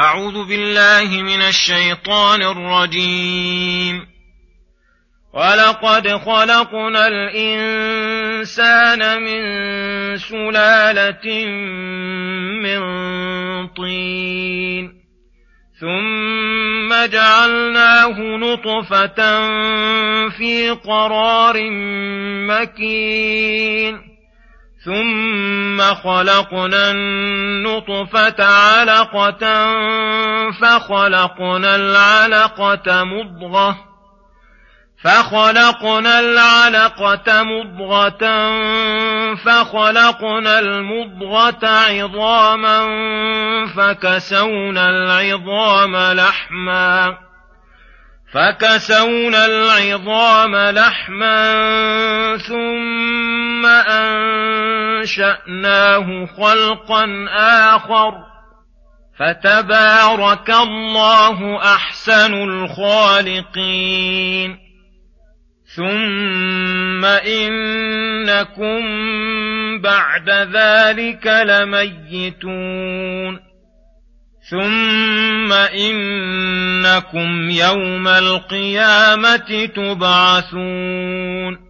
أعوذ بالله من الشيطان الرجيم. ولقد خلقنا الإنسان من سلالة من طين ثم جعلناه نطفة في قرار مكين. ثم خلقنا النطفة علقة فخلقنا العلقة مضغة فخلقنا العلقة مضغة فخلقنا المضغة عظاما فكسونا العظام لحماً فكسونا العظام لحما ثم أنشأناه خلقا آخر فتبارك الله أحسن الخالقين ثم إنكم بعد ذلك لميتون ثم إنكم يوم القيامة تبعثون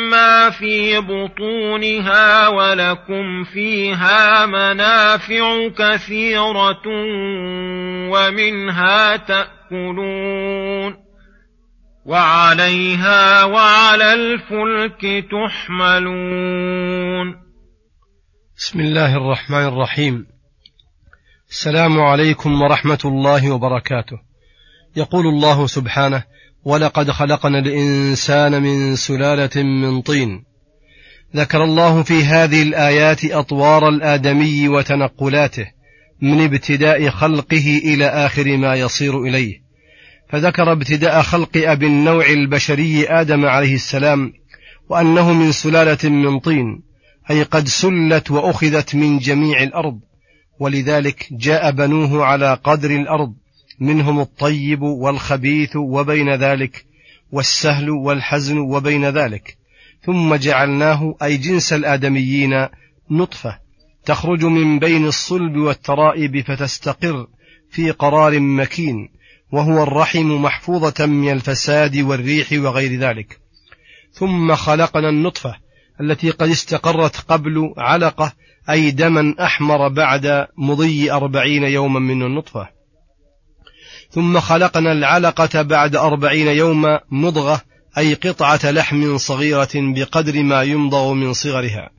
مما في بطونها ولكم فيها منافع كثيرة ومنها تأكلون وعليها وعلى الفلك تحملون. بسم الله الرحمن الرحيم. السلام عليكم ورحمة الله وبركاته. يقول الله سبحانه ولقد خلقنا الإنسان من سلالة من طين. ذكر الله في هذه الآيات أطوار الآدمي وتنقلاته من ابتداء خلقه إلى آخر ما يصير إليه. فذكر ابتداء خلق أبي النوع البشري آدم عليه السلام وأنه من سلالة من طين أي قد سلت وأخذت من جميع الأرض. ولذلك جاء بنوه على قدر الأرض منهم الطيب والخبيث وبين ذلك والسهل والحزن وبين ذلك. ثم جعلناه أي جنس الآدميين نطفة تخرج من بين الصلب والترائب فتستقر في قرار مكين وهو الرحم محفوظة من الفساد والريح وغير ذلك. ثم خلقنا النطفة التي قد استقرت قبل علقة أي دما أحمر بعد مضي أربعين يوما من النطفة. ثم خلقنا العلقة بعد أربعين يوما مضغة أي قطعة لحم صغيرة بقدر ما يمضغ من صغرها.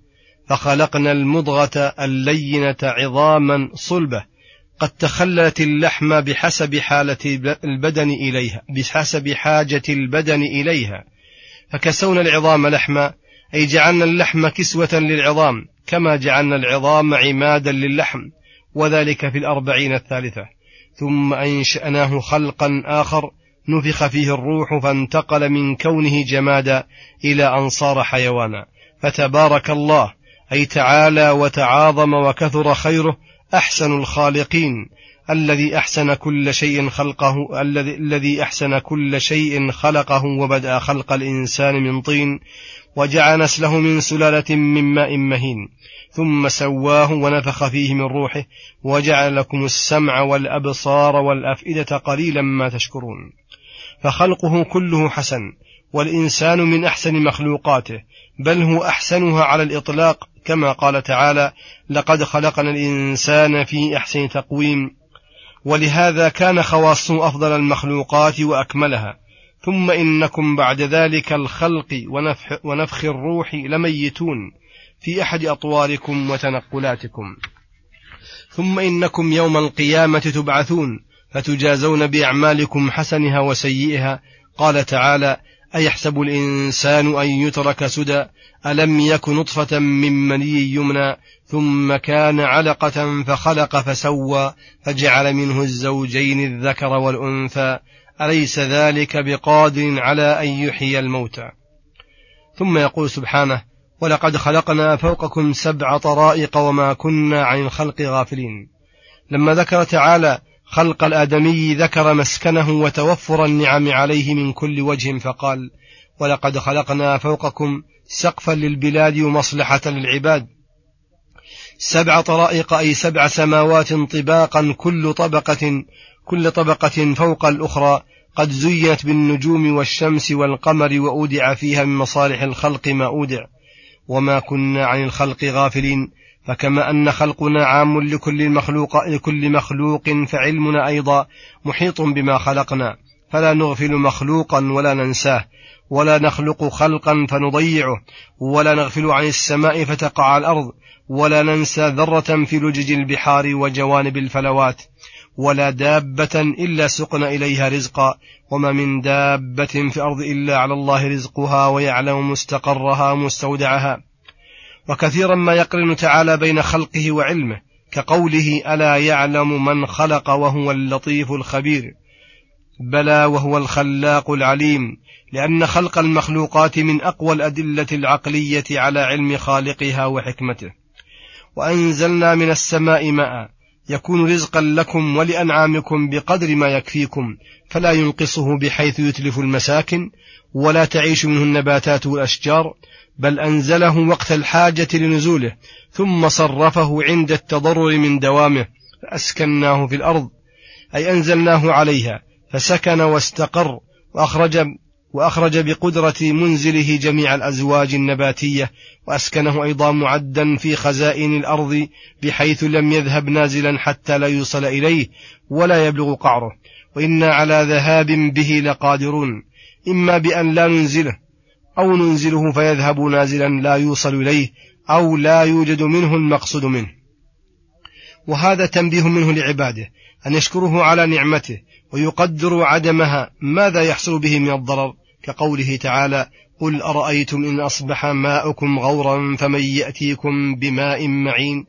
فخلقنا المضغة اللينة عظاما صلبة. قد تخللت اللحم بحسب حالة البدن إليها بحسب حاجة البدن إليها. فكسونا العظام لحما أي جعلنا اللحم كسوة للعظام كما جعلنا العظام عمادا للحم وذلك في الأربعين الثالثة. ثم أنشأناه خلقا آخر نفخ فيه الروح فانتقل من كونه جمادا إلى أن صار حيوانا. فتبارك الله أي تعالى وتعاظم وكثر خيره أحسن الخالقين. الذي أحسن كل شيء خلقه الذي الذي أحسن كل شيء خلقه وبدأ خلق الإنسان من طين وجعل نسله من سلالة من ماء مهين ثم سواه ونفخ فيه من روحه وجعل لكم السمع والأبصار والأفئدة قليلا ما تشكرون. فخلقه كله حسن والإنسان من أحسن مخلوقاته بل هو أحسنها على الإطلاق كما قال تعالى لقد خلقنا الإنسان في أحسن تقويم ولهذا كان خواصه أفضل المخلوقات وأكملها. ثم إنكم بعد ذلك الخلق ونفخ, ونفخ الروح لميتون في أحد أطواركم وتنقلاتكم. ثم إنكم يوم القيامة تبعثون فتجازون بأعمالكم حسنها وسيئها. قال تعالى أيحسب الإنسان أن يترك سدى؟ ألم يك نطفة من مني يمنى ثم كان علقة فخلق فسوى فجعل منه الزوجين الذكر والأنثى؟ أليس ذلك بقادر على أن يحيي الموتى؟ ثم يقول سبحانه ولقد خلقنا فوقكم سبع طرائق وما كنا عن الخلق غافلين. لما ذكر تعالى خلق الآدمي ذكر مسكنه وتوفر النعم عليه من كل وجه فقال ولقد خلقنا فوقكم سقفا للبلاد ومصلحة للعباد. سبع طرائق أي سبع سماوات طباقا كل طبقة كل طبقة فوق الأخرى قد زينت بالنجوم والشمس والقمر وأودع فيها من مصالح الخلق ما أودع. وما كنا عن الخلق غافلين. فكما أن خلقنا عام لكل مخلوق لكل مخلوق فعلمنا أيضا محيط بما خلقنا. فلا نغفل مخلوقا ولا ننساه ولا نخلق خلقا فنضيعه ولا نغفل عن السماء فتقع الأرض ولا ننسى ذرة في لجج البحار وجوانب الفلوات. ولا دابة إلا سقنا إليها رزقا وما من دابة في الأرض إلا على الله رزقها ويعلم مستقرها ومستودعها وكثيرا ما يقرن تعالى بين خلقه وعلمه كقوله ألا يعلم من خلق وهو اللطيف الخبير بلى وهو الخلاق العليم لأن خلق المخلوقات من أقوى الأدلة العقلية على علم خالقها وحكمته. وأنزلنا من السماء ماء يكون رزقا لكم ولأنعامكم بقدر ما يكفيكم فلا ينقصه بحيث يتلف المساكن ولا تعيش منه النباتات والأشجار بل أنزله وقت الحاجة لنزوله ثم صرفه عند التضرر من دوامه فأسكناه في الأرض أي أنزلناه عليها فسكن واستقر وأخرج وأخرج بقدرة منزله جميع الأزواج النباتية وأسكنه أيضا معدا في خزائن الأرض بحيث لم يذهب نازلا حتى لا يوصل إليه ولا يبلغ قعره. وإنا على ذهاب به لقادرون. إما بأن لا ننزله أو ننزله فيذهب نازلا لا يوصل إليه أو لا يوجد منه المقصود منه. وهذا تنبيه منه لعباده أن يشكره على نعمته ويقدروا عدمها ماذا يحصل به من الضرر؟ كقوله تعالى قل أرأيتم إن أصبح ماؤكم غورا فمن يأتيكم بماء معين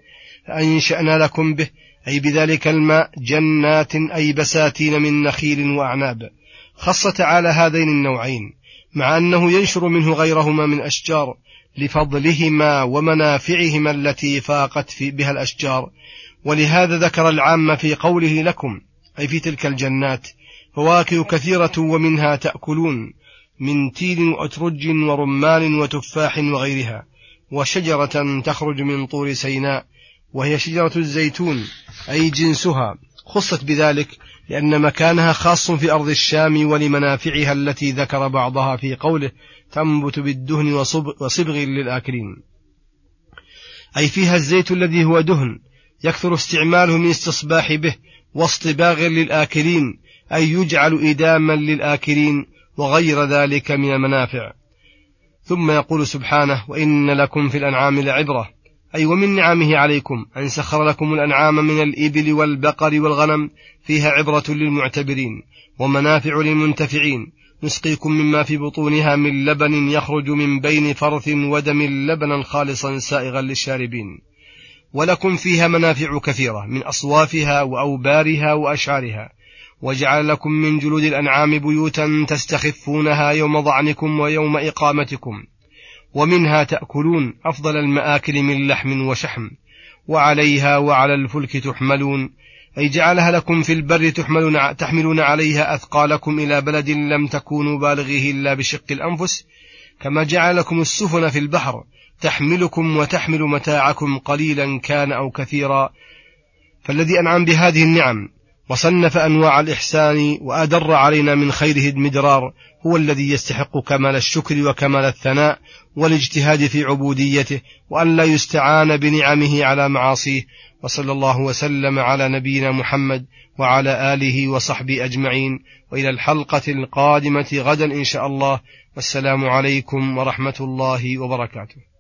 فأنشأنا لكم به أي بذلك الماء جنات أي بساتين من نخيل وأعناب. خص تعالى هذين النوعين مع أنه ينشر منه غيرهما من أشجار لفضلهما ومنافعهما التي فاقت في بها الأشجار. ولهذا ذكر العام في قوله لكم أي في تلك الجنات فواكه كثيرة ومنها تأكلون. من تين وأترج ورمان وتفاح وغيرها وشجرة تخرج من طور سيناء وهي شجرة الزيتون أي جنسها. خصت بذلك لأن مكانها خاص في أرض الشام ولمنافعها التي ذكر بعضها في قوله تنبت بالدهن وصبغ للآكلين. أي فيها الزيت الذي هو دهن يكثر استعماله من استصباح به واصطباغ للآكلين أي يجعل إداما للآكلين وغير ذلك من المنافع. ثم يقول سبحانه وإن لكم في الأنعام لعبرة. أي ومن نعمه عليكم أن سخر لكم الأنعام من الإبل والبقر والغنم فيها عبرة للمعتبرين ومنافع للمنتفعين. نسقيكم مما في بطونها من لبن يخرج من بين فرث ودم لبنا خالصا سائغا للشاربين. ولكم فيها منافع كثيرة من أصوافها وأوبارها وأشعارها. وجعل لكم من جلود الأنعام بيوتا تستخفونها يوم ضعنكم ويوم إقامتكم ومنها تأكلون أفضل المآكل من لحم وشحم وعليها وعلى الفلك تحملون أي جعلها لكم في البر تحملون, تحملون عليها أثقالكم إلى بلد لم تكونوا بالغيه إلا بشق الأنفس كما جعل لكم السفن في البحر تحملكم وتحمل متاعكم قليلا كان أو كثيرا. فالذي أنعم بهذه النعم وصنف أنواع الإحسان وأدر علينا من خيره المدرار هو الذي يستحق كمال الشكر وكمال الثناء والاجتهاد في عبوديته وأن لا يستعان بنعمه على معاصيه. وصلى الله وسلم على نبينا محمد وعلى آله وصحبه أجمعين. وإلى الحلقة القادمة غدا إن شاء الله. والسلام عليكم ورحمة الله وبركاته.